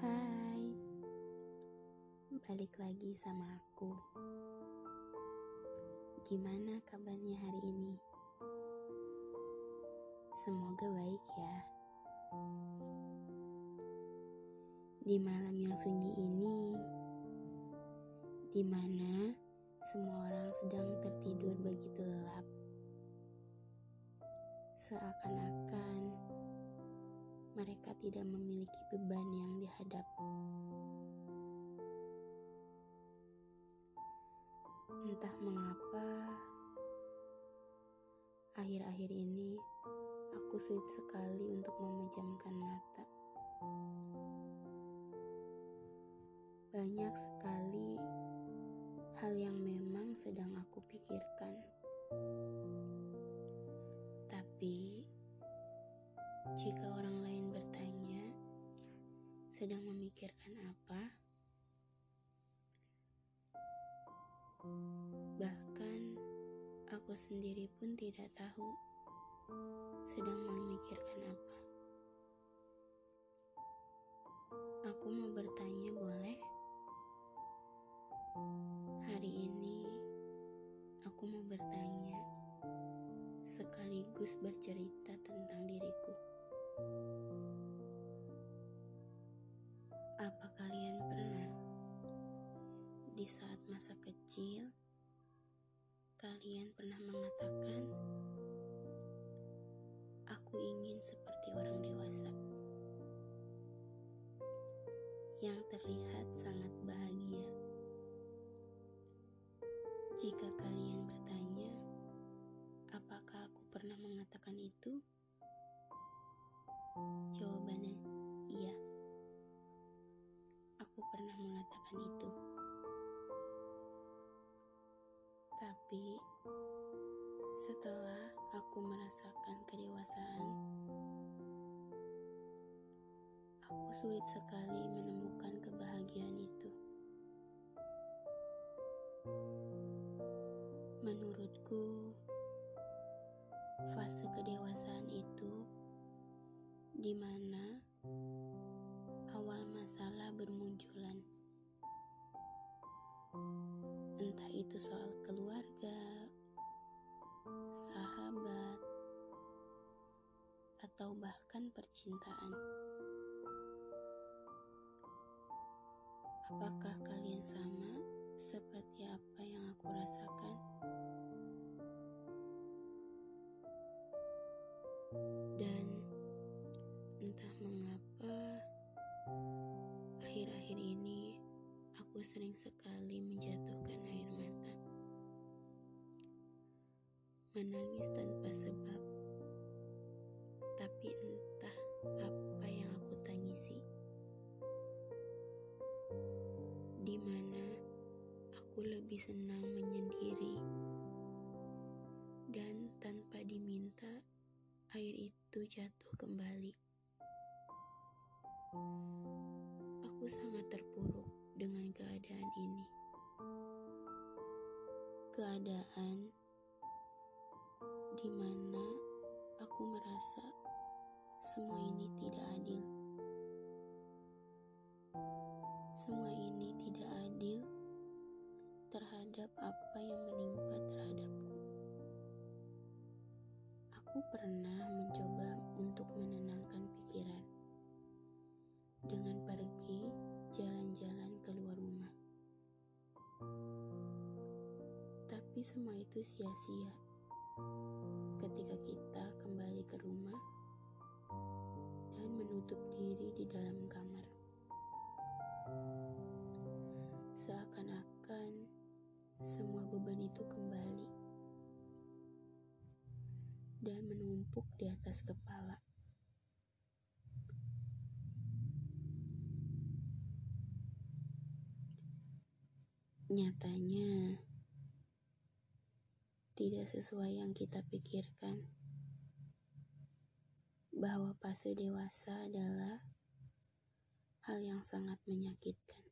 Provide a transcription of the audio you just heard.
Hai, balik lagi sama aku. Gimana kabarnya hari ini? Semoga baik ya. Di malam yang sunyi ini, di mana semua orang sedang tertidur begitu lelap, seakan-akan mereka tidak memiliki beban yang dihadap. Entah mengapa, akhir-akhir ini aku sulit sekali untuk memejamkan mata. Banyak sekali hal yang memang sedang aku pikirkan. Tapi, jika sedang memikirkan apa? Bahkan, aku sendiri pun tidak tahu sedang memikirkan apa. Aku mau bertanya, boleh? Hari ini aku mau bertanya sekaligus bercerita tentang diriku. Apa kalian pernah di saat masa kecil kalian pernah mengatakan aku ingin seperti orang dewasa yang terlihat sangat bahagia? Jika kalian bertanya, apakah aku pernah mengatakan itu? Itu. Tapi setelah aku merasakan kedewasaan, aku sulit sekali menemukan kebahagiaan itu. Menurutku, fase kedewasaan itu di mana itu soal keluarga, sahabat, atau bahkan percintaan. Apakah kalian sama seperti apa yang aku rasakan? Dan entah mengapa, akhir-akhir ini aku sering sekali menjatuhkan Menangis tanpa sebab. Tapi entah apa yang aku tangisi. Di mana aku lebih senang menyendiri. Dan tanpa diminta, air itu jatuh kembali. Aku sangat terpuruk dengan keadaan ini. Keadaan di mana aku merasa semua ini tidak adil. Semua ini tidak adil terhadap apa yang menimpa terhadapku. Aku pernah mencoba untuk menenangkan pikiran dengan pergi jalan-jalan keluar rumah. Tapi semua itu sia-sia ketika kita kembali ke rumah dan menutup diri di dalam kamar. Seakan-akan semua beban itu kembali dan menumpuk di atas kepala. Nyatanya, tidak sesuai yang kita pikirkan, bahwa fase dewasa adalah hal yang sangat menyakitkan.